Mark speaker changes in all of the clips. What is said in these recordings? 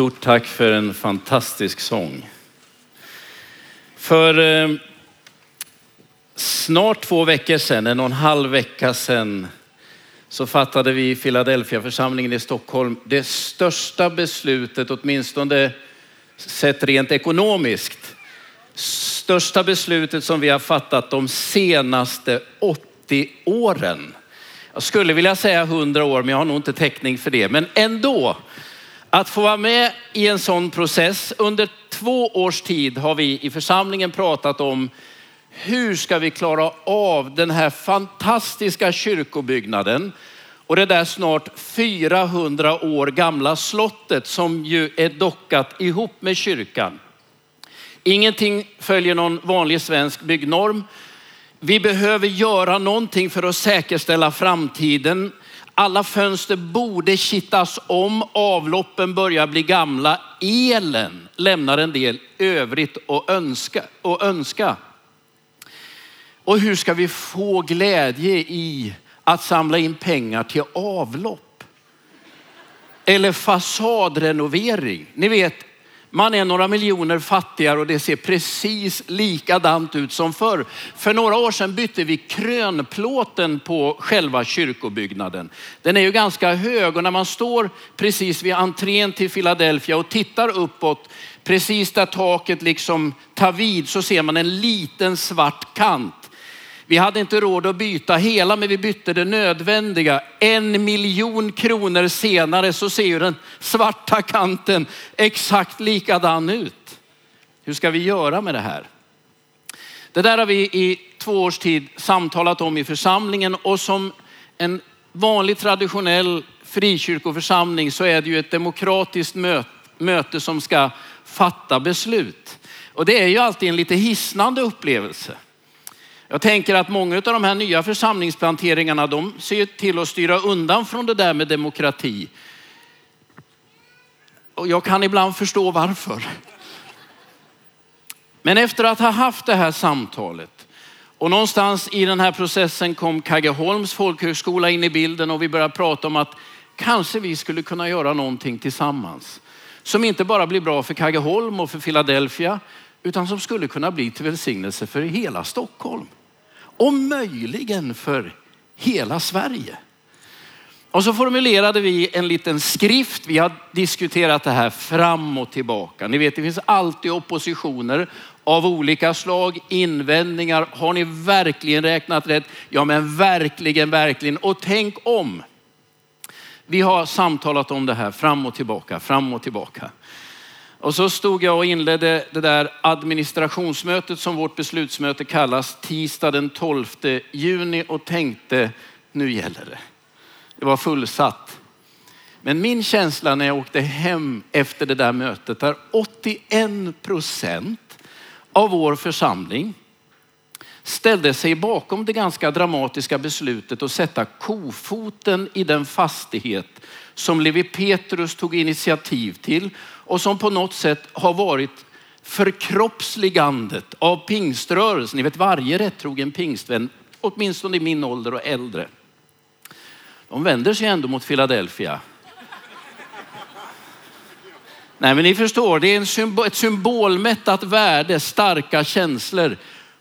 Speaker 1: Stort tack för en fantastisk sång. För eh, snart två veckor sedan, en och en halv vecka sedan, så fattade vi i Philadelphia församlingen i Stockholm det största beslutet, åtminstone sett rent ekonomiskt, största beslutet som vi har fattat de senaste 80 åren. Jag skulle vilja säga 100 år, men jag har nog inte täckning för det. Men ändå, att få vara med i en sån process. Under två års tid har vi i församlingen pratat om hur ska vi klara av den här fantastiska kyrkobyggnaden och det där snart 400 år gamla slottet som ju är dockat ihop med kyrkan. Ingenting följer någon vanlig svensk byggnorm. Vi behöver göra någonting för att säkerställa framtiden. Alla fönster borde kittas om, avloppen börjar bli gamla. Elen lämnar en del övrigt att önska. Och, önska. och hur ska vi få glädje i att samla in pengar till avlopp? Eller fasadrenovering. Ni vet, man är några miljoner fattigare och det ser precis likadant ut som förr. För några år sedan bytte vi krönplåten på själva kyrkobyggnaden. Den är ju ganska hög och när man står precis vid entrén till Philadelphia och tittar uppåt, precis där taket liksom tar vid så ser man en liten svart kant. Vi hade inte råd att byta hela, men vi bytte det nödvändiga. En miljon kronor senare så ser ju den svarta kanten exakt likadan ut. Hur ska vi göra med det här? Det där har vi i två års tid samtalat om i församlingen och som en vanlig traditionell frikyrkoförsamling så är det ju ett demokratiskt möte som ska fatta beslut. Och det är ju alltid en lite hisnande upplevelse. Jag tänker att många av de här nya församlingsplanteringarna, de ser till att styra undan från det där med demokrati. Och jag kan ibland förstå varför. Men efter att ha haft det här samtalet och någonstans i den här processen kom Kaggeholms folkhögskola in i bilden och vi började prata om att kanske vi skulle kunna göra någonting tillsammans. Som inte bara blir bra för Kaggeholm och för Philadelphia, utan som skulle kunna bli till välsignelse för hela Stockholm och möjligen för hela Sverige. Och så formulerade vi en liten skrift. Vi har diskuterat det här fram och tillbaka. Ni vet, det finns alltid oppositioner av olika slag, invändningar. Har ni verkligen räknat rätt? Ja, men verkligen, verkligen. Och tänk om. Vi har samtalat om det här fram och tillbaka, fram och tillbaka. Och så stod jag och inledde det där administrationsmötet som vårt beslutsmöte kallas tisdag den 12 juni och tänkte nu gäller det. Det var fullsatt. Men min känsla när jag åkte hem efter det där mötet är 81 procent av vår församling ställde sig bakom det ganska dramatiska beslutet att sätta kofoten i den fastighet som Levi Petrus tog initiativ till och som på något sätt har varit förkroppsligandet av pingströrelsen. Ni vet varje rättrogen pingstvän, åtminstone i min ålder och äldre, de vänder sig ändå mot Philadelphia. Nej men ni förstår, det är en symbol, ett symbolmättat värde, starka känslor.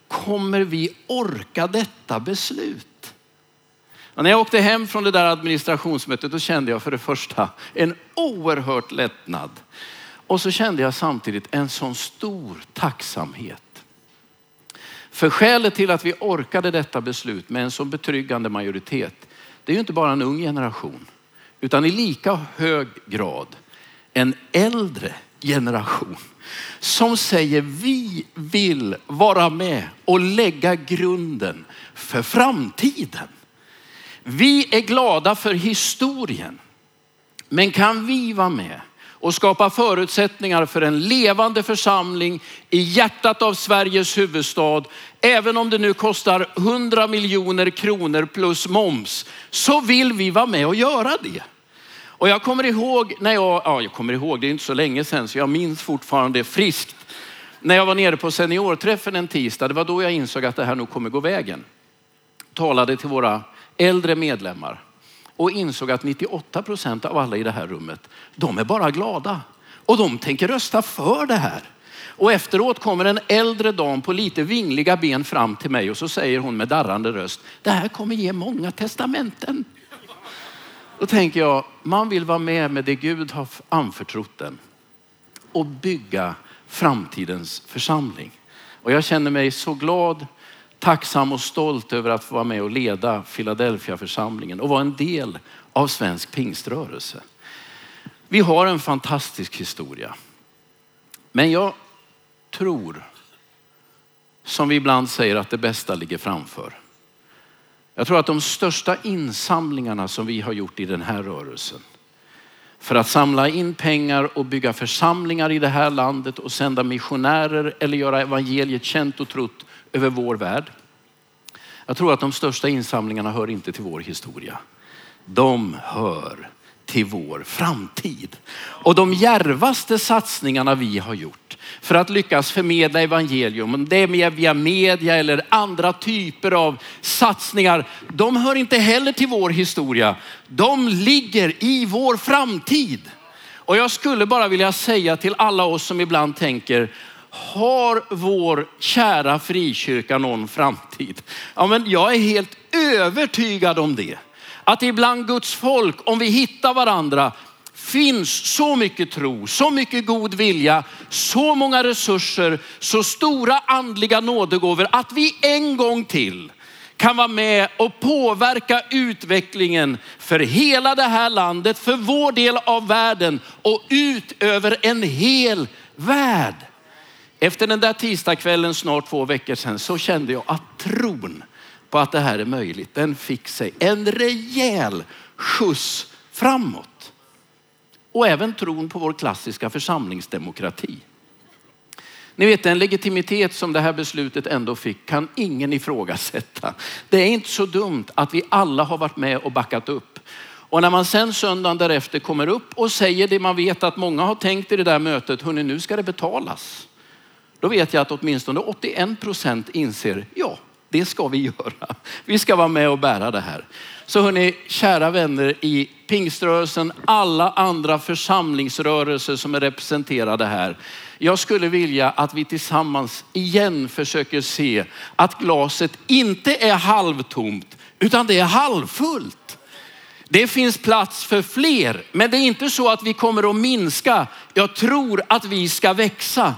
Speaker 1: Kommer vi orka detta beslut? Och när jag åkte hem från det där administrationsmötet då kände jag för det första en oerhört lättnad. Och så kände jag samtidigt en sån stor tacksamhet. För skälet till att vi orkade detta beslut med en så betryggande majoritet, det är ju inte bara en ung generation, utan i lika hög grad en äldre generation som säger vi vill vara med och lägga grunden för framtiden. Vi är glada för historien, men kan vi vara med och skapa förutsättningar för en levande församling i hjärtat av Sveriges huvudstad. Även om det nu kostar 100 miljoner kronor plus moms så vill vi vara med och göra det. Och jag kommer ihåg när jag, ja jag kommer ihåg, det är inte så länge sedan så jag minns fortfarande friskt. När jag var nere på seniorträffen en tisdag, det var då jag insåg att det här nog kommer gå vägen. Talade till våra äldre medlemmar och insåg att 98 procent av alla i det här rummet, de är bara glada Och de tänker rösta för det här. Och efteråt kommer en äldre dam på lite vingliga ben fram till mig och så säger hon med darrande röst, det här kommer ge många testamenten. Då tänker jag, man vill vara med med det Gud har anförtrott den och bygga framtidens församling. Och jag känner mig så glad, tacksam och stolt över att få vara med och leda Philadelphia församlingen och vara en del av svensk pingströrelse. Vi har en fantastisk historia. Men jag tror, som vi ibland säger, att det bästa ligger framför. Jag tror att de största insamlingarna som vi har gjort i den här rörelsen för att samla in pengar och bygga församlingar i det här landet och sända missionärer eller göra evangeliet känt och trott över vår värld. Jag tror att de största insamlingarna hör inte till vår historia. De hör till vår framtid. Och de järvaste satsningarna vi har gjort för att lyckas förmedla evangelium, om det är via media eller andra typer av satsningar, de hör inte heller till vår historia. De ligger i vår framtid. Och jag skulle bara vilja säga till alla oss som ibland tänker, har vår kära frikyrka någon framtid? Ja, men jag är helt övertygad om det. Att ibland Guds folk, om vi hittar varandra, finns så mycket tro, så mycket god vilja, så många resurser, så stora andliga nådegåvor att vi en gång till kan vara med och påverka utvecklingen för hela det här landet, för vår del av världen och ut över en hel värld. Efter den där tisdagskvällen, snart två veckor sedan, så kände jag att tron på att det här är möjligt, den fick sig en rejäl skjuts framåt. Och även tron på vår klassiska församlingsdemokrati. Ni vet den legitimitet som det här beslutet ändå fick kan ingen ifrågasätta. Det är inte så dumt att vi alla har varit med och backat upp. Och när man sen söndagen därefter kommer upp och säger det man vet att många har tänkt i det där mötet, hörni nu ska det betalas. Då vet jag att åtminstone 81 procent inser, ja det ska vi göra. Vi ska vara med och bära det här. Så hörni, kära vänner i pingströrelsen, alla andra församlingsrörelser som är representerade här. Jag skulle vilja att vi tillsammans igen försöker se att glaset inte är halvtomt, utan det är halvfullt. Det finns plats för fler, men det är inte så att vi kommer att minska. Jag tror att vi ska växa.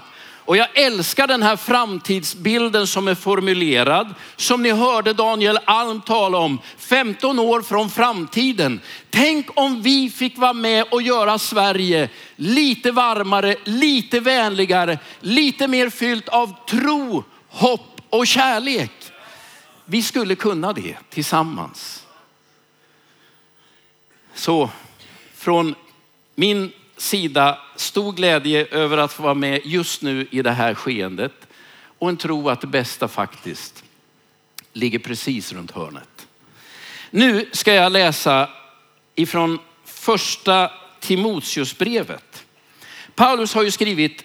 Speaker 1: Och jag älskar den här framtidsbilden som är formulerad. Som ni hörde Daniel Alm tala om, 15 år från framtiden. Tänk om vi fick vara med och göra Sverige lite varmare, lite vänligare, lite mer fyllt av tro, hopp och kärlek. Vi skulle kunna det tillsammans. Så från min sida stor glädje över att få vara med just nu i det här skeendet och en tro att det bästa faktiskt ligger precis runt hörnet. Nu ska jag läsa ifrån första Timoteusbrevet. Paulus har ju skrivit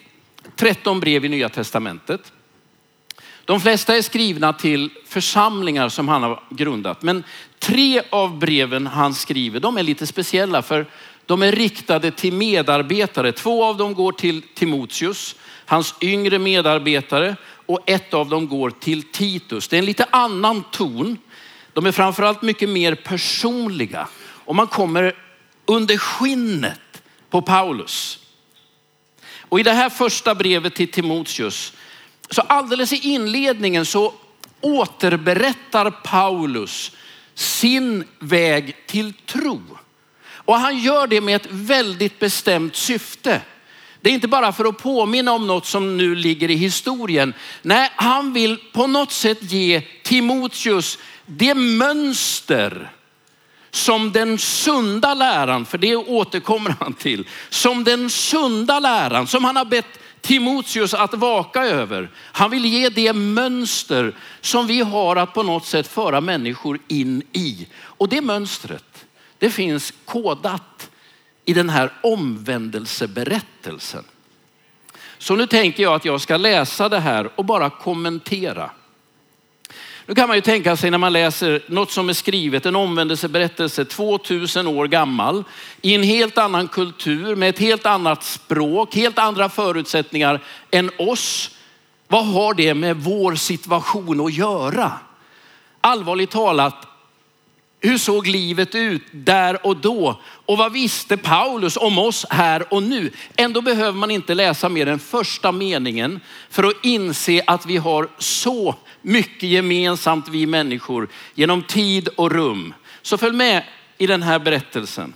Speaker 1: 13 brev i Nya Testamentet. De flesta är skrivna till församlingar som han har grundat, men tre av breven han skriver, de är lite speciella för de är riktade till medarbetare. Två av dem går till Timoteus, hans yngre medarbetare och ett av dem går till Titus. Det är en lite annan ton. De är framförallt mycket mer personliga och man kommer under skinnet på Paulus. Och i det här första brevet till Timoteus, så alldeles i inledningen så återberättar Paulus sin väg till tro. Och han gör det med ett väldigt bestämt syfte. Det är inte bara för att påminna om något som nu ligger i historien. Nej, han vill på något sätt ge Timoteus det mönster som den sunda läran, för det återkommer han till, som den sunda läran som han har bett Timoteus att vaka över. Han vill ge det mönster som vi har att på något sätt föra människor in i. Och det mönstret, det finns kodat i den här omvändelseberättelsen. Så nu tänker jag att jag ska läsa det här och bara kommentera. Nu kan man ju tänka sig när man läser något som är skrivet, en omvändelseberättelse 2000 år gammal, i en helt annan kultur med ett helt annat språk, helt andra förutsättningar än oss. Vad har det med vår situation att göra? Allvarligt talat, hur såg livet ut där och då? Och vad visste Paulus om oss här och nu? Ändå behöver man inte läsa mer än första meningen för att inse att vi har så mycket gemensamt vi människor genom tid och rum. Så följ med i den här berättelsen.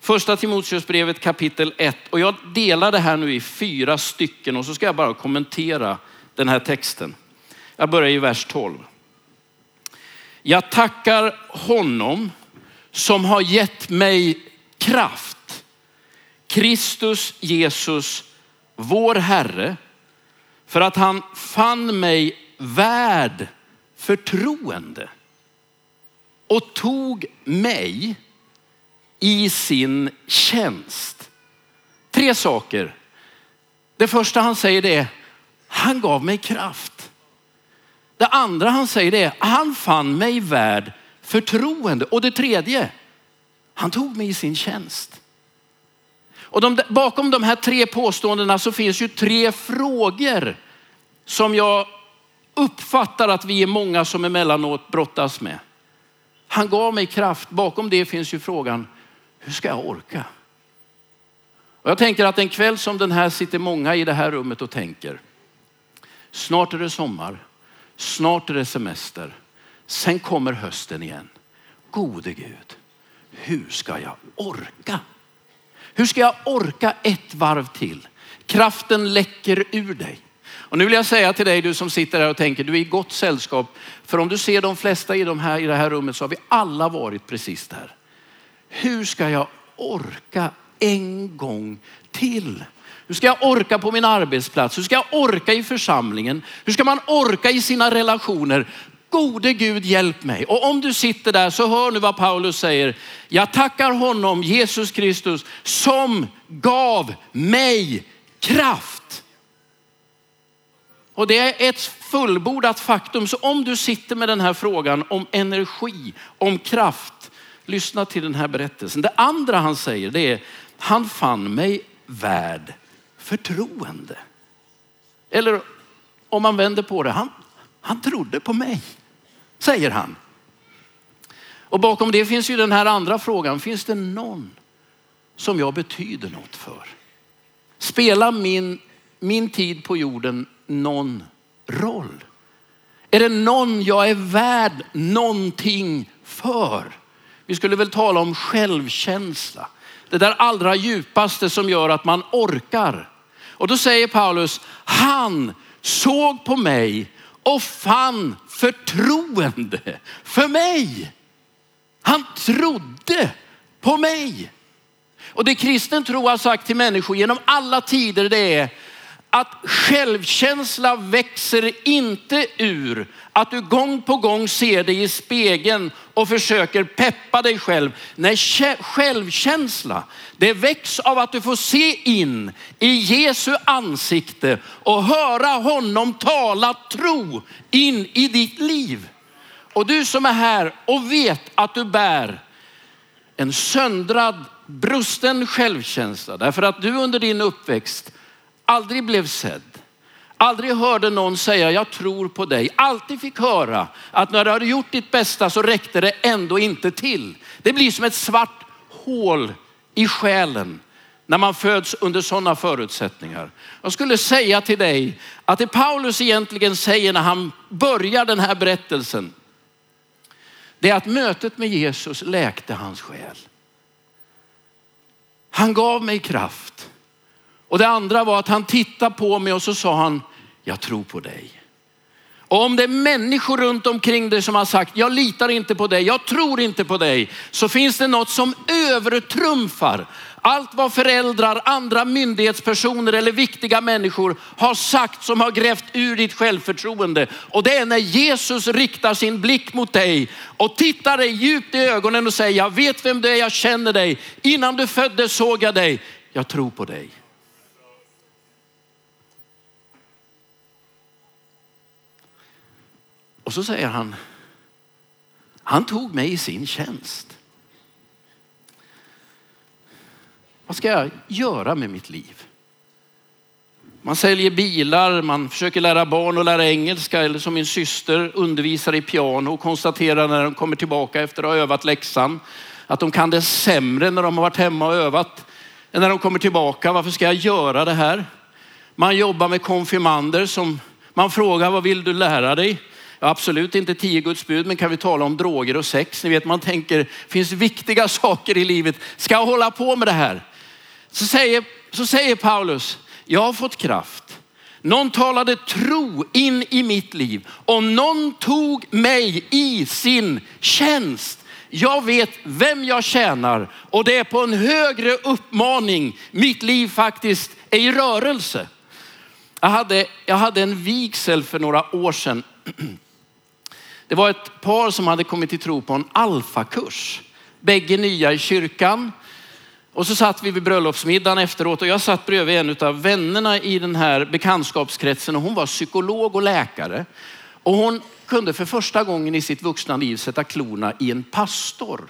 Speaker 1: Första Timoteusbrevet kapitel 1 och jag delar det här nu i fyra stycken och så ska jag bara kommentera den här texten. Jag börjar i vers 12. Jag tackar honom som har gett mig kraft. Kristus Jesus, vår Herre, för att han fann mig värd förtroende och tog mig i sin tjänst. Tre saker. Det första han säger det är, han gav mig kraft. Det andra han säger det är, han fann mig värd förtroende. Och det tredje, han tog mig i sin tjänst. Och de, bakom de här tre påståendena så finns ju tre frågor som jag uppfattar att vi är många som emellanåt brottas med. Han gav mig kraft. Bakom det finns ju frågan, hur ska jag orka? Och jag tänker att en kväll som den här sitter många i det här rummet och tänker, snart är det sommar, snart är det semester, sen kommer hösten igen. Gode Gud, hur ska jag orka? Hur ska jag orka ett varv till? Kraften läcker ur dig. Och nu vill jag säga till dig, du som sitter här och tänker, du är i gott sällskap. För om du ser de flesta i, de här, i det här rummet så har vi alla varit precis där. Hur ska jag orka en gång till? Hur ska jag orka på min arbetsplats? Hur ska jag orka i församlingen? Hur ska man orka i sina relationer? Gode Gud hjälp mig. Och om du sitter där så hör nu vad Paulus säger. Jag tackar honom, Jesus Kristus, som gav mig kraft. Och det är ett fullbordat faktum. Så om du sitter med den här frågan om energi, om kraft, lyssna till den här berättelsen. Det andra han säger det är, han fann mig värd förtroende. Eller om man vänder på det, han, han trodde på mig, säger han. Och bakom det finns ju den här andra frågan, finns det någon som jag betyder något för? Spelar min, min tid på jorden någon roll? Är det någon jag är värd någonting för? Vi skulle väl tala om självkänsla. Det där allra djupaste som gör att man orkar. Och då säger Paulus, han såg på mig och fann förtroende för mig. Han trodde på mig. Och det kristen tro har sagt till människor genom alla tider det är att självkänsla växer inte ur att du gång på gång ser dig i spegeln och försöker peppa dig själv. Nej, självkänsla, det väcks av att du får se in i Jesu ansikte och höra honom tala tro in i ditt liv. Och du som är här och vet att du bär en söndrad, brusten självkänsla därför att du under din uppväxt aldrig blev sedd. Aldrig hörde någon säga jag tror på dig. Alltid fick höra att när du hade gjort ditt bästa så räckte det ändå inte till. Det blir som ett svart hål i själen när man föds under sådana förutsättningar. Jag skulle säga till dig att det Paulus egentligen säger när han börjar den här berättelsen, det är att mötet med Jesus läkte hans själ. Han gav mig kraft. Och det andra var att han tittade på mig och så sa han, jag tror på dig. Och om det är människor runt omkring dig som har sagt, jag litar inte på dig, jag tror inte på dig, så finns det något som övertrumfar allt vad föräldrar, andra myndighetspersoner eller viktiga människor har sagt som har grävt ur ditt självförtroende. Och det är när Jesus riktar sin blick mot dig och tittar dig djupt i ögonen och säger, jag vet vem du är, jag känner dig. Innan du föddes såg jag dig, jag tror på dig. Och så säger han, han tog mig i sin tjänst. Vad ska jag göra med mitt liv? Man säljer bilar, man försöker lära barn att lära engelska eller som min syster undervisar i piano och konstaterar när de kommer tillbaka efter att ha övat läxan att de kan det sämre när de har varit hemma och övat än när de kommer tillbaka. Varför ska jag göra det här? Man jobbar med konfirmander som man frågar vad vill du lära dig? Ja, absolut inte tio Guds bud, men kan vi tala om droger och sex? Ni vet, man tänker, finns viktiga saker i livet. Ska jag hålla på med det här? Så säger, så säger Paulus, jag har fått kraft. Någon talade tro in i mitt liv och någon tog mig i sin tjänst. Jag vet vem jag tjänar och det är på en högre uppmaning mitt liv faktiskt är i rörelse. Jag hade, jag hade en vigsel för några år sedan. Det var ett par som hade kommit till tro på en alfakurs. Bägge nya i kyrkan. Och så satt vi vid bröllopsmiddagen efteråt och jag satt bredvid en av vännerna i den här bekantskapskretsen och hon var psykolog och läkare. Och hon kunde för första gången i sitt vuxna liv sätta klorna i en pastor.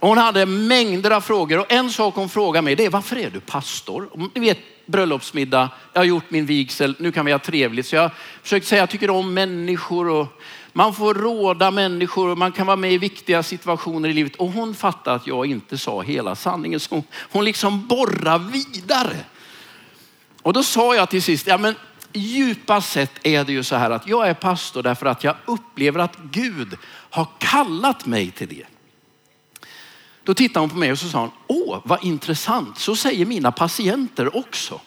Speaker 1: Hon hade mängder av frågor och en sak hon frågade mig det är varför är du pastor? Ni vet bröllopsmiddag, jag har gjort min vigsel, nu kan vi ha trevligt. Så jag försökte säga jag tycker om människor och man får råda människor och man kan vara med i viktiga situationer i livet. Och hon fattade att jag inte sa hela sanningen. Så hon liksom borrar vidare. Och då sa jag till sist, ja men djupast sett är det ju så här att jag är pastor därför att jag upplever att Gud har kallat mig till det. Då tittade hon på mig och så sa hon, åh vad intressant, så säger mina patienter också.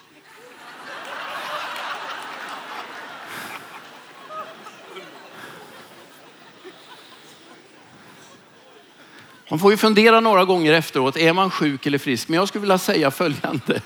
Speaker 1: Man får ju fundera några gånger efteråt, är man sjuk eller frisk? Men jag skulle vilja säga följande.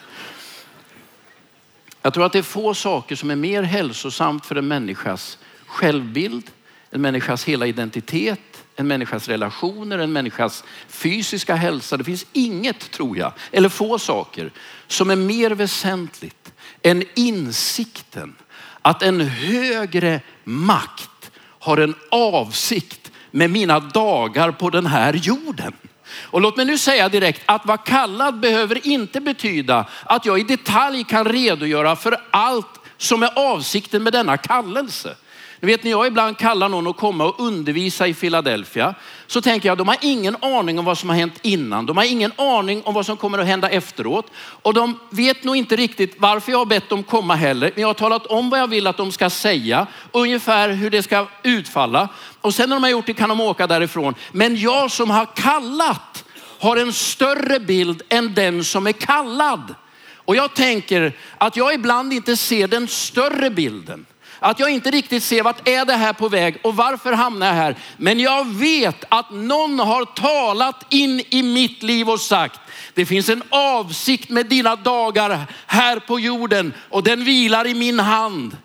Speaker 1: Jag tror att det är få saker som är mer hälsosamt för en människas självbild, en människas hela identitet, en människas relationer, en människas fysiska hälsa. Det finns inget, tror jag, eller få saker som är mer väsentligt än insikten att en högre makt har en avsikt med mina dagar på den här jorden. Och låt mig nu säga direkt att vara kallad behöver inte betyda att jag i detalj kan redogöra för allt som är avsikten med denna kallelse. Ni vet när jag ibland kallar någon att komma och undervisa i Philadelphia så tänker jag de har ingen aning om vad som har hänt innan. De har ingen aning om vad som kommer att hända efteråt. Och de vet nog inte riktigt varför jag har bett dem komma heller. Men jag har talat om vad jag vill att de ska säga, ungefär hur det ska utfalla. Och sen när de har gjort det kan de åka därifrån. Men jag som har kallat har en större bild än den som är kallad. Och jag tänker att jag ibland inte ser den större bilden. Att jag inte riktigt ser vart är det här på väg och varför hamnar jag här. Men jag vet att någon har talat in i mitt liv och sagt, det finns en avsikt med dina dagar här på jorden och den vilar i min hand.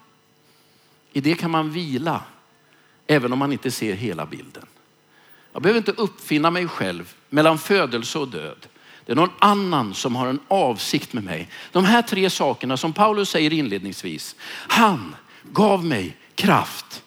Speaker 1: I det kan man vila, även om man inte ser hela bilden. Jag behöver inte uppfinna mig själv mellan födelse och död. Det är någon annan som har en avsikt med mig. De här tre sakerna som Paulus säger inledningsvis. Han gav mig kraft.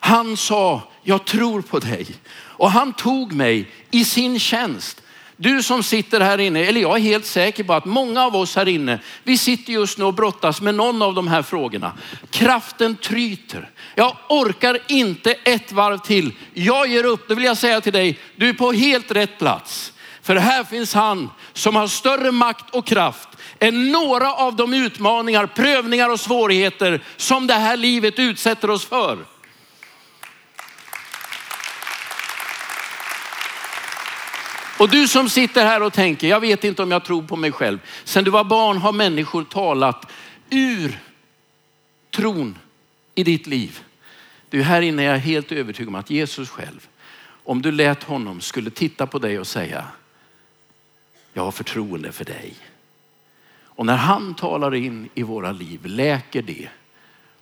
Speaker 1: Han sa, jag tror på dig. Och han tog mig i sin tjänst. Du som sitter här inne, eller jag är helt säker på att många av oss här inne, vi sitter just nu och brottas med någon av de här frågorna. Kraften tryter. Jag orkar inte ett varv till. Jag ger upp. Då vill jag säga till dig, du är på helt rätt plats. För här finns han som har större makt och kraft är några av de utmaningar, prövningar och svårigheter som det här livet utsätter oss för. Och du som sitter här och tänker, jag vet inte om jag tror på mig själv. Sen du var barn har människor talat ur tron i ditt liv. Du här inne är jag helt övertygad om att Jesus själv, om du lät honom, skulle titta på dig och säga, jag har förtroende för dig. Och när han talar in i våra liv läker det.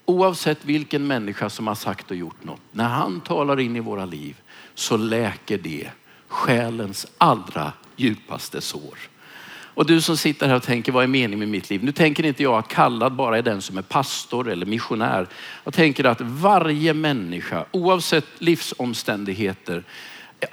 Speaker 1: Oavsett vilken människa som har sagt och gjort något. När han talar in i våra liv så läker det själens allra djupaste sår. Och du som sitter här och tänker, vad är meningen med mitt liv? Nu tänker inte jag att kallad bara är den som är pastor eller missionär. Jag tänker att varje människa, oavsett livsomständigheter,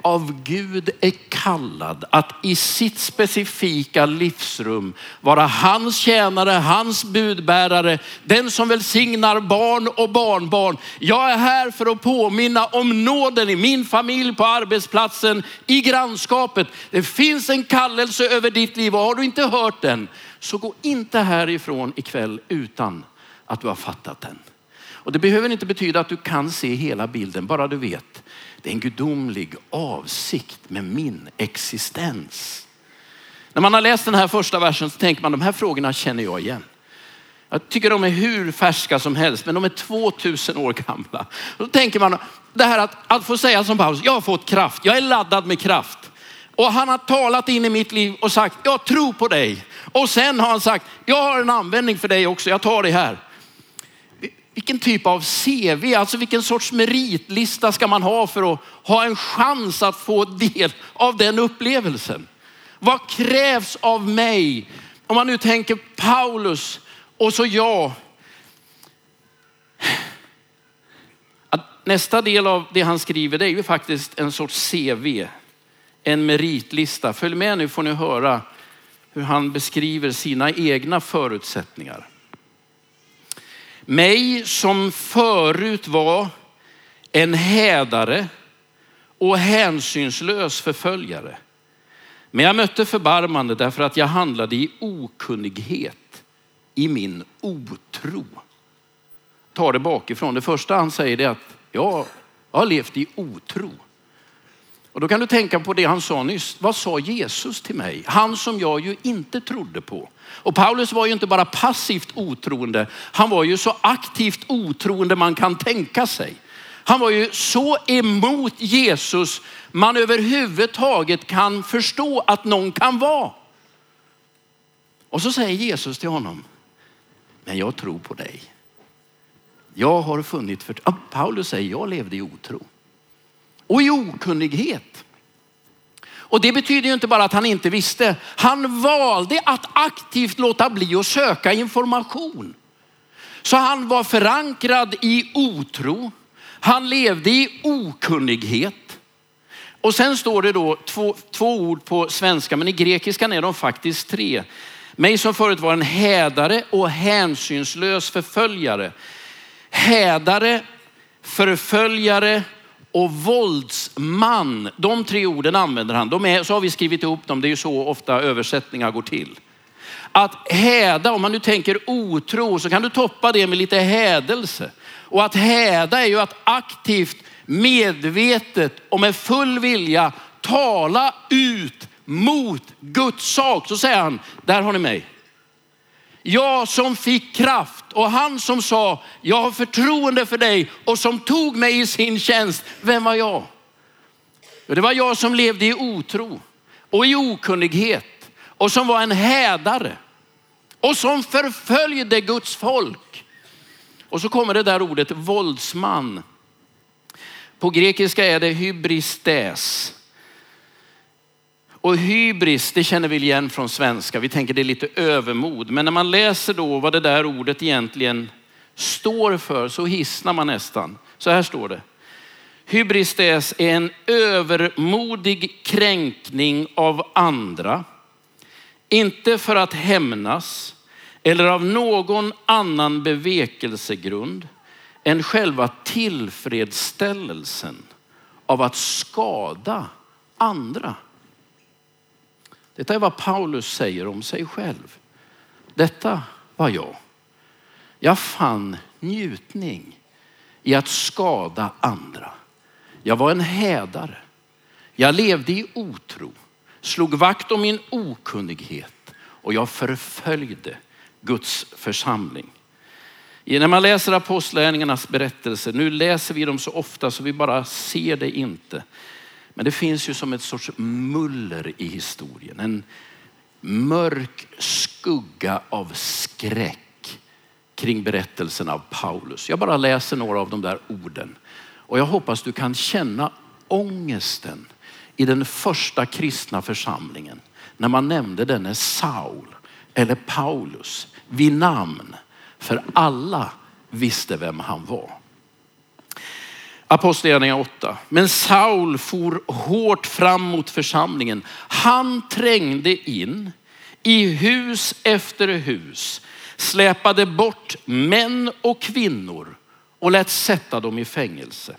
Speaker 1: av Gud är kallad att i sitt specifika livsrum vara hans tjänare, hans budbärare, den som välsignar barn och barnbarn. Jag är här för att påminna om nåden i min familj, på arbetsplatsen, i grannskapet. Det finns en kallelse över ditt liv och har du inte hört den så gå inte härifrån ikväll utan att du har fattat den. Och det behöver inte betyda att du kan se hela bilden, bara du vet det är en gudomlig avsikt med min existens. När man har läst den här första versen så tänker man de här frågorna känner jag igen. Jag tycker de är hur färska som helst, men de är 2000 år gamla. då tänker man, det här att, att få säga som Paulus, jag har fått kraft, jag är laddad med kraft. Och han har talat in i mitt liv och sagt, jag tror på dig. Och sen har han sagt, jag har en användning för dig också, jag tar dig här vilken typ av CV, alltså vilken sorts meritlista ska man ha för att ha en chans att få del av den upplevelsen? Vad krävs av mig? Om man nu tänker Paulus och så jag. Att nästa del av det han skriver det är ju faktiskt en sorts CV, en meritlista. Följ med nu får ni höra hur han beskriver sina egna förutsättningar. Mig som förut var en hädare och hänsynslös förföljare. Men jag mötte förbarmande därför att jag handlade i okunnighet, i min otro. Ta det bakifrån. Det första han säger är att jag har levt i otro. Och då kan du tänka på det han sa nyss. Vad sa Jesus till mig? Han som jag ju inte trodde på. Och Paulus var ju inte bara passivt otroende. Han var ju så aktivt otroende man kan tänka sig. Han var ju så emot Jesus man överhuvudtaget kan förstå att någon kan vara. Och så säger Jesus till honom, men jag tror på dig. Jag har funnit för... Paulus säger, jag levde i otro och i okunnighet. Och det betyder ju inte bara att han inte visste. Han valde att aktivt låta bli att söka information. Så han var förankrad i otro. Han levde i okunnighet. Och sen står det då två, två ord på svenska, men i grekiskan är de faktiskt tre. Mig som förut var en hädare och hänsynslös förföljare. Hädare, förföljare och våldsman. De tre orden använder han. De är, så har vi skrivit ihop dem. Det är ju så ofta översättningar går till. Att häda, om man nu tänker otro, så kan du toppa det med lite hädelse. Och att häda är ju att aktivt, medvetet och med full vilja tala ut mot Guds sak. Så säger han, där har ni mig. Jag som fick kraft och han som sa, jag har förtroende för dig och som tog mig i sin tjänst. Vem var jag? Det var jag som levde i otro och i okunnighet och som var en hädare och som förföljde Guds folk. Och så kommer det där ordet våldsman. På grekiska är det hybristes. Och hybris, det känner vi igen från svenska. Vi tänker det är lite övermod. Men när man läser då vad det där ordet egentligen står för så hissnar man nästan. Så här står det. Hybristes är en övermodig kränkning av andra. Inte för att hämnas eller av någon annan bevekelsegrund än själva tillfredsställelsen av att skada andra. Detta är vad Paulus säger om sig själv. Detta var jag. Jag fann njutning i att skada andra. Jag var en hädare. Jag levde i otro, slog vakt om min okunnighet och jag förföljde Guds församling. När man läser apostlärningarnas berättelser, nu läser vi dem så ofta så vi bara ser det inte. Men det finns ju som ett sorts muller i historien. En mörk skugga av skräck kring berättelsen av Paulus. Jag bara läser några av de där orden. Och jag hoppas du kan känna ångesten i den första kristna församlingen. när man nämnde denne Saul eller Paulus vid namn. För alla visste vem han var. Apostlagärningarna 8. Men Saul for hårt fram mot församlingen. Han trängde in i hus efter hus, släpade bort män och kvinnor och lät sätta dem i fängelse.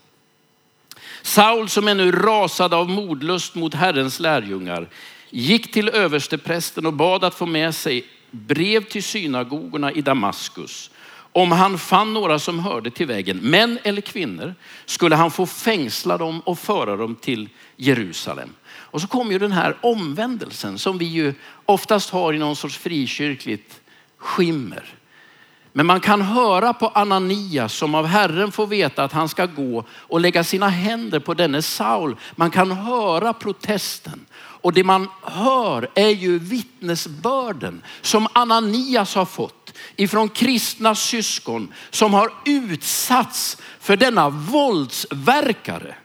Speaker 1: Saul som ännu rasade av modlust mot Herrens lärjungar gick till översteprästen och bad att få med sig brev till synagogorna i Damaskus. Om han fann några som hörde till vägen, män eller kvinnor, skulle han få fängsla dem och föra dem till Jerusalem. Och så kommer ju den här omvändelsen som vi ju oftast har i någon sorts frikyrkligt skimmer. Men man kan höra på Ananias som av Herren får veta att han ska gå och lägga sina händer på denne Saul. Man kan höra protesten. Och det man hör är ju vittnesbörden som Ananias har fått ifrån kristna syskon som har utsatts för denna våldsverkare.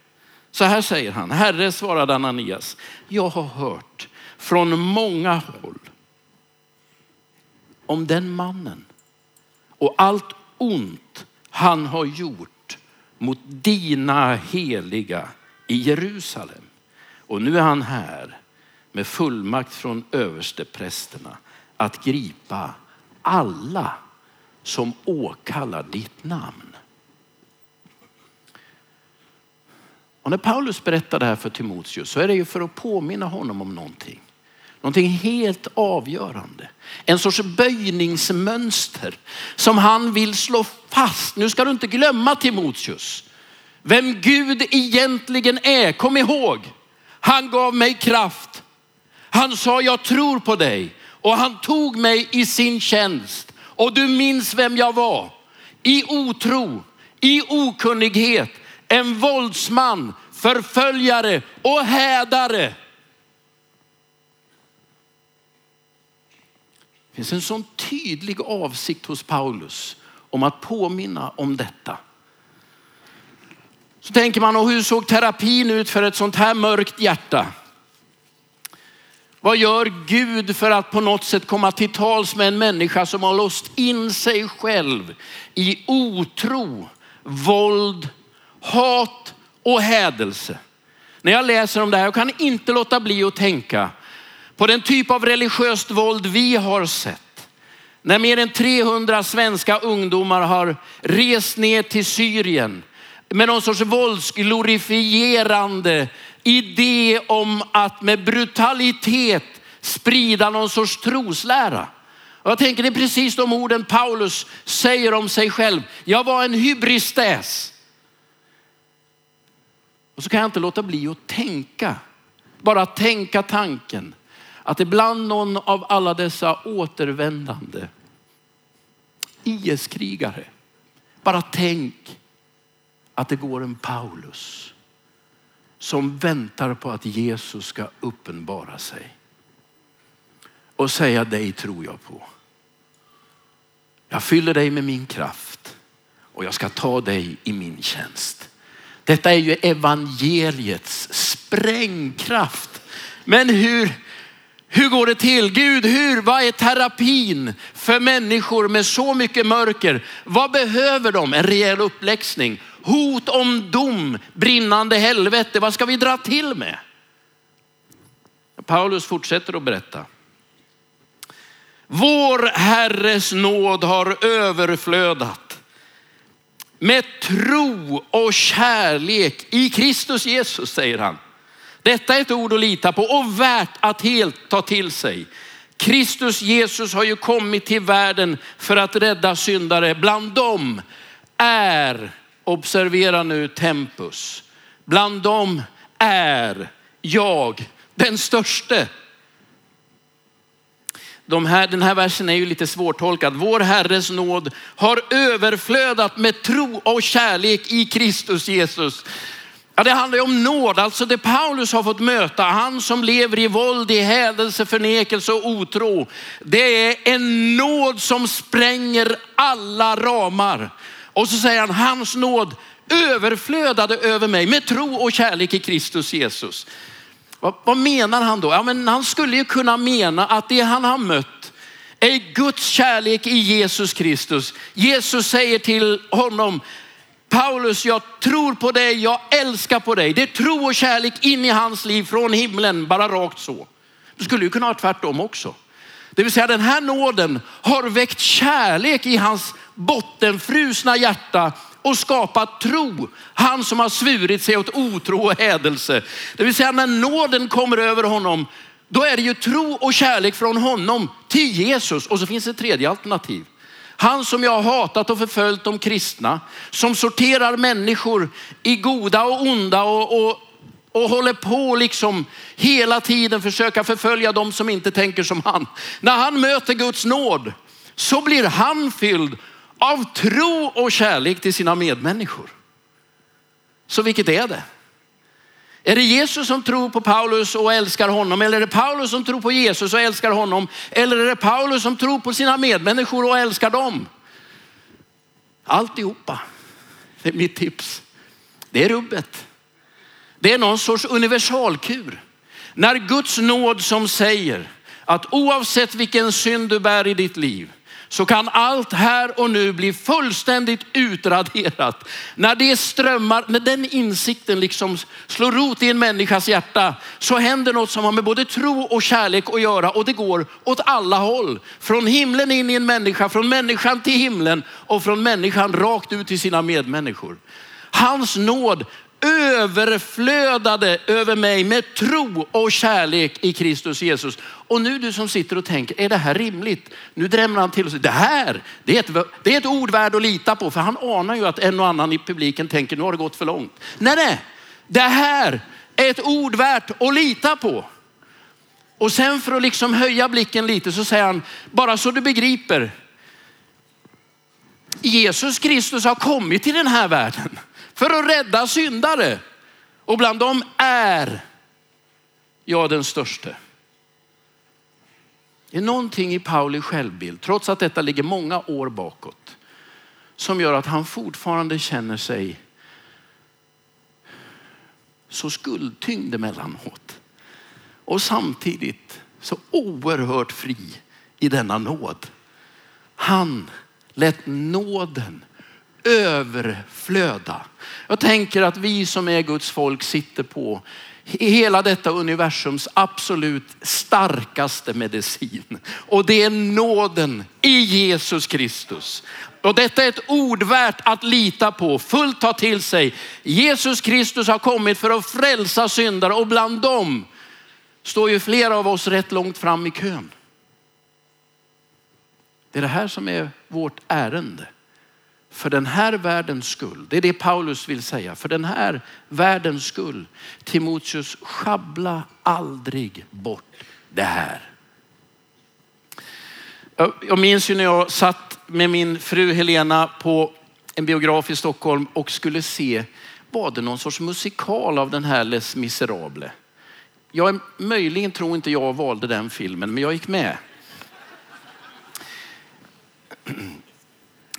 Speaker 1: Så här säger han, Herre svarade Ananias, jag har hört från många håll om den mannen och allt ont han har gjort mot dina heliga i Jerusalem. Och nu är han här med fullmakt från översteprästerna att gripa alla som åkallar ditt namn. Och när Paulus berättar det här för Timoteus så är det ju för att påminna honom om någonting. Någonting helt avgörande. En sorts böjningsmönster som han vill slå fast. Nu ska du inte glömma Timoteus. Vem Gud egentligen är. Kom ihåg, han gav mig kraft. Han sa jag tror på dig och han tog mig i sin tjänst. Och du minns vem jag var. I otro, i okunnighet, en våldsman, förföljare och hädare. Det finns en sån tydlig avsikt hos Paulus om att påminna om detta. Så tänker man, och hur såg terapin ut för ett sånt här mörkt hjärta? Vad gör Gud för att på något sätt komma till tals med en människa som har låst in sig själv i otro, våld, hat och hädelse? När jag läser om det här, jag kan inte låta bli att tänka på den typ av religiöst våld vi har sett. När mer än 300 svenska ungdomar har rest ner till Syrien med någon sorts våldsglorifierande idé om att med brutalitet sprida någon sorts troslära. Och jag tänker det är precis de orden Paulus säger om sig själv. Jag var en hybristäs. Och så kan jag inte låta bli att tänka, bara tänka tanken att ibland någon av alla dessa återvändande IS-krigare, bara tänk att det går en Paulus som väntar på att Jesus ska uppenbara sig och säga dig tror jag på. Jag fyller dig med min kraft och jag ska ta dig i min tjänst. Detta är ju evangeliets sprängkraft. Men hur, hur går det till? Gud, hur, vad är terapin för människor med så mycket mörker? Vad behöver de? En rejäl uppläxning. Hot om dom, brinnande helvete. Vad ska vi dra till med? Paulus fortsätter att berätta. Vår Herres nåd har överflödat med tro och kärlek i Kristus Jesus, säger han. Detta är ett ord att lita på och värt att helt ta till sig. Kristus Jesus har ju kommit till världen för att rädda syndare. Bland dem är, observera nu tempus, bland dem är jag den störste. De här, den här versen är ju lite svårtolkad. Vår Herres nåd har överflödat med tro och kärlek i Kristus Jesus. Ja, det handlar ju om nåd, alltså det Paulus har fått möta, han som lever i våld, i hädelse, förnekelse och otro. Det är en nåd som spränger alla ramar. Och så säger han, hans nåd överflödade över mig med tro och kärlek i Kristus Jesus. Vad, vad menar han då? Ja, men han skulle ju kunna mena att det han har mött är Guds kärlek i Jesus Kristus. Jesus säger till honom, Paulus, jag tror på dig, jag älskar på dig. Det är tro och kärlek in i hans liv från himlen, bara rakt så. Det skulle ju kunna vara tvärtom också. Det vill säga den här nåden har väckt kärlek i hans bottenfrusna hjärta och skapat tro. Han som har svurit sig åt otro och hädelse. Det vill säga när nåden kommer över honom, då är det ju tro och kärlek från honom till Jesus. Och så finns det ett tredje alternativ. Han som jag har hatat och förföljt de kristna, som sorterar människor i goda och onda och, och, och håller på liksom hela tiden försöka förfölja dem som inte tänker som han. När han möter Guds nåd så blir han fylld av tro och kärlek till sina medmänniskor. Så vilket är det? Är det Jesus som tror på Paulus och älskar honom? Eller är det Paulus som tror på Jesus och älskar honom? Eller är det Paulus som tror på sina medmänniskor och älskar dem? Alltihopa. Det är mitt tips. Det är rubbet. Det är någon sorts universalkur. När Guds nåd som säger att oavsett vilken synd du bär i ditt liv så kan allt här och nu bli fullständigt utraderat. När det strömmar, när den insikten liksom slår rot i en människas hjärta så händer något som har med både tro och kärlek att göra och det går åt alla håll. Från himlen in i en människa, från människan till himlen och från människan rakt ut till sina medmänniskor. Hans nåd överflödade över mig med tro och kärlek i Kristus Jesus. Och nu du som sitter och tänker, är det här rimligt? Nu drämmer han till och säger, det här, det är, ett, det är ett ord värd att lita på. För han anar ju att en och annan i publiken tänker, nu har det gått för långt. Nej, nej, det här är ett ord värt att lita på. Och sen för att liksom höja blicken lite så säger han, bara så du begriper, Jesus Kristus har kommit till den här världen för att rädda syndare. Och bland dem är jag den störste. Det är någonting i Pauli självbild, trots att detta ligger många år bakåt, som gör att han fortfarande känner sig så skuldtyngd emellanåt. Och samtidigt så oerhört fri i denna nåd. Han lät nåden överflöda. Jag tänker att vi som är Guds folk sitter på hela detta universums absolut starkaste medicin. Och det är nåden i Jesus Kristus. Och detta är ett ord värt att lita på, fullt ta till sig. Jesus Kristus har kommit för att frälsa syndare och bland dem står ju flera av oss rätt långt fram i kön. Det är det här som är vårt ärende för den här världens skull. Det är det Paulus vill säga. För den här världens skull. Timoteus, schabbla aldrig bort det här. Jag minns ju när jag satt med min fru Helena på en biograf i Stockholm och skulle se, var det någon sorts musikal av den här Les Misérables? Jag möjligen tror inte jag valde den filmen, men jag gick med.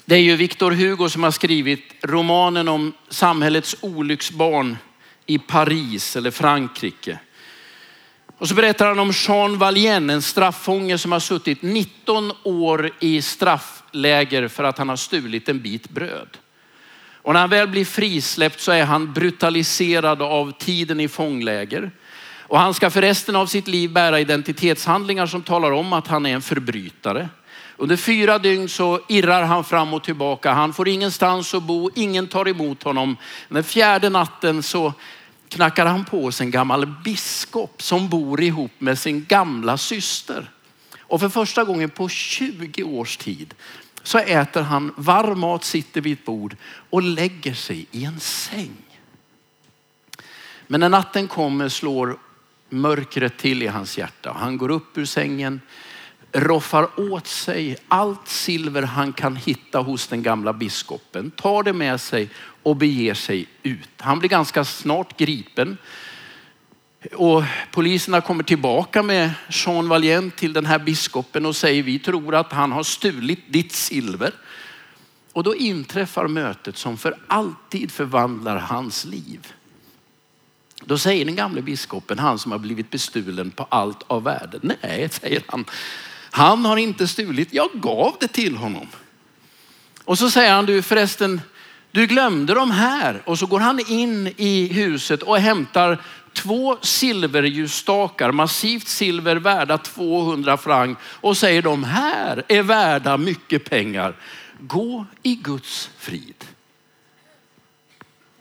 Speaker 1: Det är ju Victor Hugo som har skrivit romanen om samhällets olycksbarn i Paris eller Frankrike. Och så berättar han om Jean Valjean, en straffånge som har suttit 19 år i straffläger för att han har stulit en bit bröd. Och när han väl blir frisläppt så är han brutaliserad av tiden i fångläger. Och han ska för resten av sitt liv bära identitetshandlingar som talar om att han är en förbrytare. Under fyra dygn så irrar han fram och tillbaka. Han får ingenstans att bo, ingen tar emot honom. Den fjärde natten så knackar han på hos en gammal biskop som bor ihop med sin gamla syster. Och för första gången på 20 års tid så äter han varm mat, sitter vid ett bord och lägger sig i en säng. Men när natten kommer slår mörkret till i hans hjärta. Han går upp ur sängen, roffar åt sig allt silver han kan hitta hos den gamla biskopen, tar det med sig och beger sig ut. Han blir ganska snart gripen. Och poliserna kommer tillbaka med Jean Valjean till den här biskopen och säger vi tror att han har stulit ditt silver. Och då inträffar mötet som för alltid förvandlar hans liv. Då säger den gamle biskopen, han som har blivit bestulen på allt av värde. Nej, säger han. Han har inte stulit, jag gav det till honom. Och så säger han, du förresten, du glömde de här. Och så går han in i huset och hämtar två silverljusstakar, massivt silver värda 200 franc och säger de här är värda mycket pengar. Gå i Guds frid.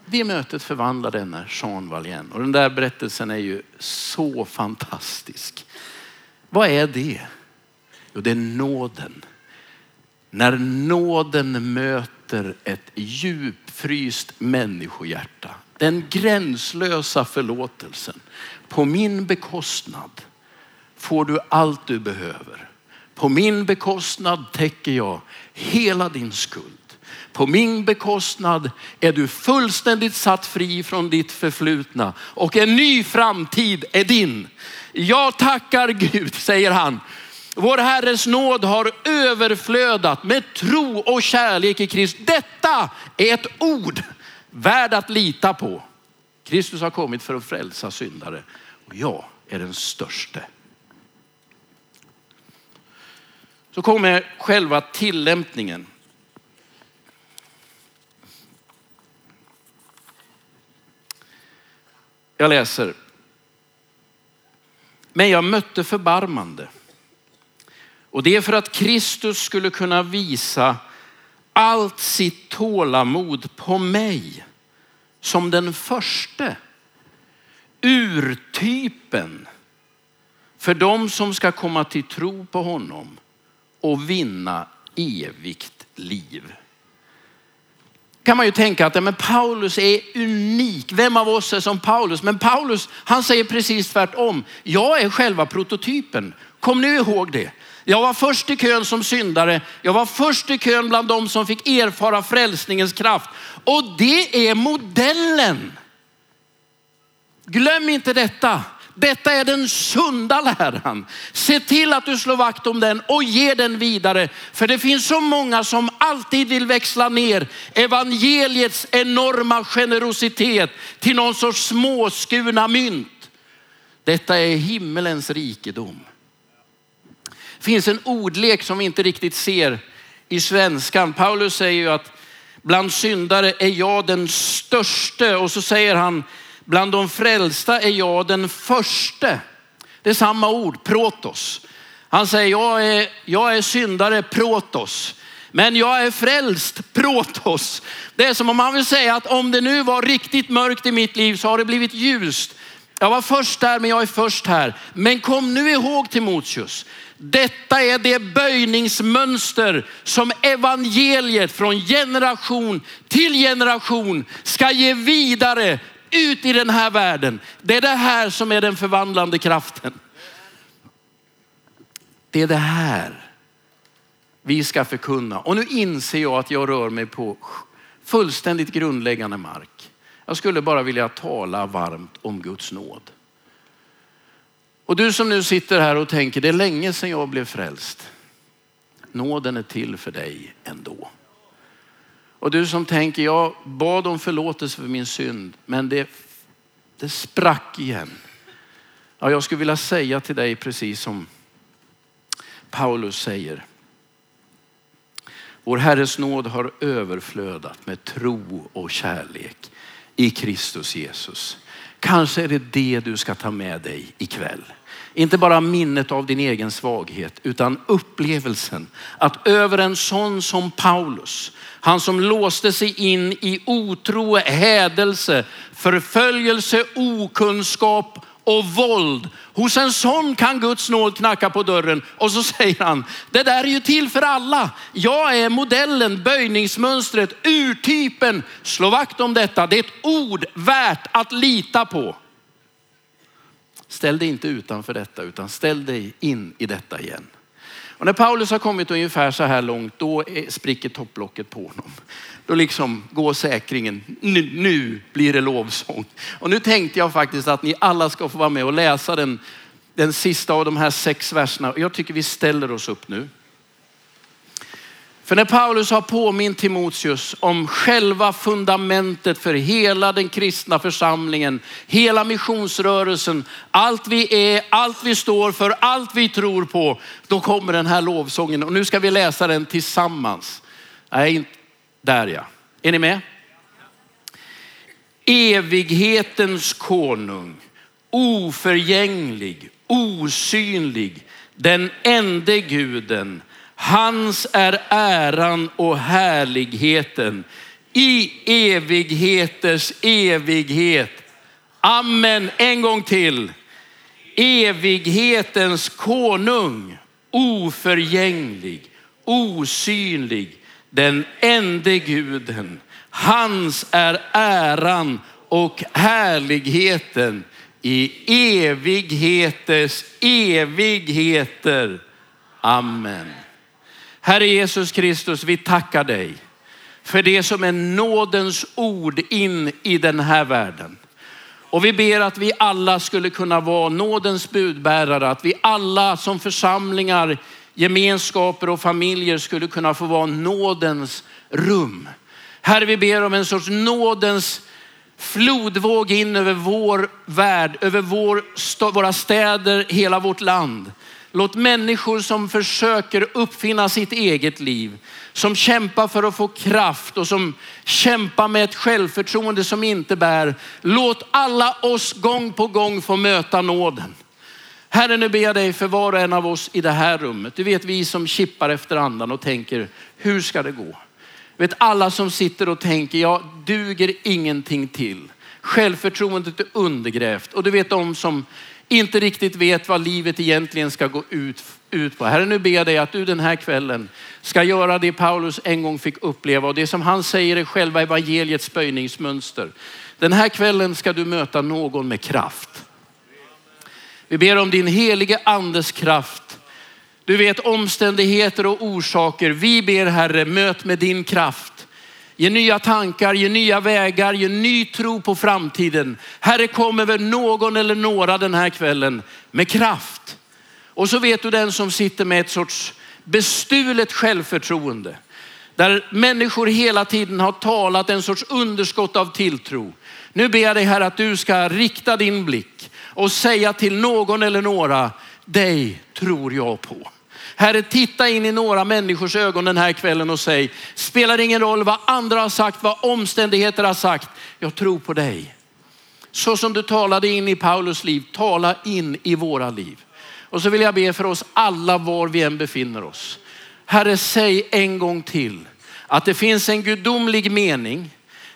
Speaker 1: Det mötet förvandlar denna Jean Valjean. Och den där berättelsen är ju så fantastisk. Vad är det? Jo, det är nåden. När nåden möter ett djupfryst människohjärta. Den gränslösa förlåtelsen. På min bekostnad får du allt du behöver. På min bekostnad täcker jag hela din skuld. På min bekostnad är du fullständigt satt fri från ditt förflutna och en ny framtid är din. Jag tackar Gud, säger han. Vår Herres nåd har överflödat med tro och kärlek i Kristus. Detta är ett ord värd att lita på. Kristus har kommit för att frälsa syndare och jag är den störste. Så kommer själva tillämpningen. Jag läser. Men jag mötte förbarmande. Och det är för att Kristus skulle kunna visa allt sitt tålamod på mig som den första urtypen för dem som ska komma till tro på honom och vinna evigt liv kan man ju tänka att men Paulus är unik. Vem av oss är som Paulus? Men Paulus, han säger precis tvärtom. Jag är själva prototypen. Kom nu ihåg det. Jag var först i kön som syndare. Jag var först i kön bland de som fick erfara frälsningens kraft. Och det är modellen. Glöm inte detta. Detta är den sunda läran. Se till att du slår vakt om den och ge den vidare. För det finns så många som alltid vill växla ner evangeliets enorma generositet till någon sorts småskurna mynt. Detta är himmelens rikedom. Det finns en ordlek som vi inte riktigt ser i svenskan. Paulus säger ju att bland syndare är jag den störste och så säger han Bland de frälsta är jag den förste. Det är samma ord, protos. Han säger, jag är, jag är syndare, protos. Men jag är frälst, protos. Det är som om han vill säga att om det nu var riktigt mörkt i mitt liv så har det blivit ljust. Jag var först där, men jag är först här. Men kom nu ihåg Timoteus, detta är det böjningsmönster som evangeliet från generation till generation ska ge vidare ut i den här världen. Det är det här som är den förvandlande kraften. Det är det här vi ska förkunna. Och nu inser jag att jag rör mig på fullständigt grundläggande mark. Jag skulle bara vilja tala varmt om Guds nåd. Och du som nu sitter här och tänker, det är länge sedan jag blev frälst. Nåden är till för dig ändå. Och du som tänker, jag bad om förlåtelse för min synd, men det, det sprack igen. Ja, jag skulle vilja säga till dig precis som Paulus säger. Vår Herres nåd har överflödat med tro och kärlek i Kristus Jesus. Kanske är det det du ska ta med dig ikväll. Inte bara minnet av din egen svaghet utan upplevelsen att över en sån som Paulus, han som låste sig in i otro, hädelse, förföljelse, okunskap och våld. Hos en sån kan Guds nåd knacka på dörren och så säger han, det där är ju till för alla. Jag är modellen, böjningsmönstret, urtypen. Slå vakt om detta. Det är ett ord värt att lita på. Ställ dig inte utanför detta utan ställ dig in i detta igen. Och när Paulus har kommit ungefär så här långt, då spricker topplocket på honom. Då liksom går säkringen, nu, nu blir det lovsång. Och nu tänkte jag faktiskt att ni alla ska få vara med och läsa den, den sista av de här sex verserna. Jag tycker vi ställer oss upp nu. För när Paulus har påmint Timoteus om själva fundamentet för hela den kristna församlingen, hela missionsrörelsen, allt vi är, allt vi står för, allt vi tror på, då kommer den här lovsången. Och nu ska vi läsa den tillsammans. Nej, där ja. Är ni med? Evighetens konung, oförgänglig, osynlig, den ende guden, Hans är äran och härligheten i evigheters evighet. Amen. En gång till. Evighetens konung, oförgänglig, osynlig, den ende guden. Hans är äran och härligheten i evigheters evigheter. Amen. Herre Jesus Kristus, vi tackar dig för det som är nådens ord in i den här världen. Och vi ber att vi alla skulle kunna vara nådens budbärare, att vi alla som församlingar, gemenskaper och familjer skulle kunna få vara nådens rum. Herre, vi ber om en sorts nådens flodvåg in över vår värld, över vår, våra städer, hela vårt land. Låt människor som försöker uppfinna sitt eget liv, som kämpar för att få kraft och som kämpar med ett självförtroende som inte bär. Låt alla oss gång på gång få möta nåden. Herre, nu ber jag dig för var och en av oss i det här rummet. Du vet vi som kippar efter andan och tänker, hur ska det gå? Du vet alla som sitter och tänker, jag duger ingenting till. Självförtroendet är undergrävt. Och du vet de som inte riktigt vet vad livet egentligen ska gå ut, ut på. Herre, nu ber jag dig att du den här kvällen ska göra det Paulus en gång fick uppleva och det som han säger är själva evangeliets böjningsmönster. Den här kvällen ska du möta någon med kraft. Vi ber om din helige andes kraft. Du vet omständigheter och orsaker. Vi ber Herre, möt med din kraft. Ge nya tankar, ge nya vägar, ge ny tro på framtiden. Herre, kom över någon eller några den här kvällen med kraft. Och så vet du den som sitter med ett sorts bestulet självförtroende. Där människor hela tiden har talat en sorts underskott av tilltro. Nu ber jag dig här att du ska rikta din blick och säga till någon eller några, dig tror jag på. Herre, titta in i några människors ögon den här kvällen och säg, spelar ingen roll vad andra har sagt, vad omständigheter har sagt. Jag tror på dig. Så som du talade in i Paulus liv, tala in i våra liv. Och så vill jag be för oss alla var vi än befinner oss. Herre, säg en gång till att det finns en gudomlig mening.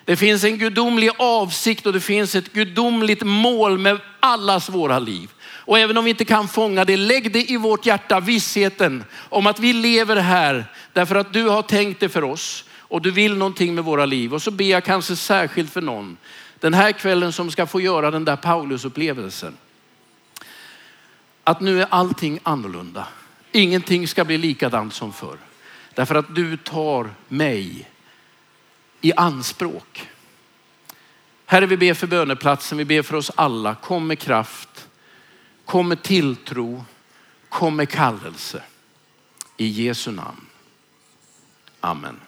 Speaker 1: Det finns en gudomlig avsikt och det finns ett gudomligt mål med allas våra liv. Och även om vi inte kan fånga det, lägg det i vårt hjärta vissheten om att vi lever här därför att du har tänkt det för oss och du vill någonting med våra liv. Och så ber jag kanske särskilt för någon den här kvällen som ska få göra den där Paulusupplevelsen. Att nu är allting annorlunda. Ingenting ska bli likadant som förr. Därför att du tar mig i anspråk. Herre, vi ber för böneplatsen, vi ber för oss alla. Kom med kraft. Kom med tilltro, kom med kallelse. I Jesu namn. Amen.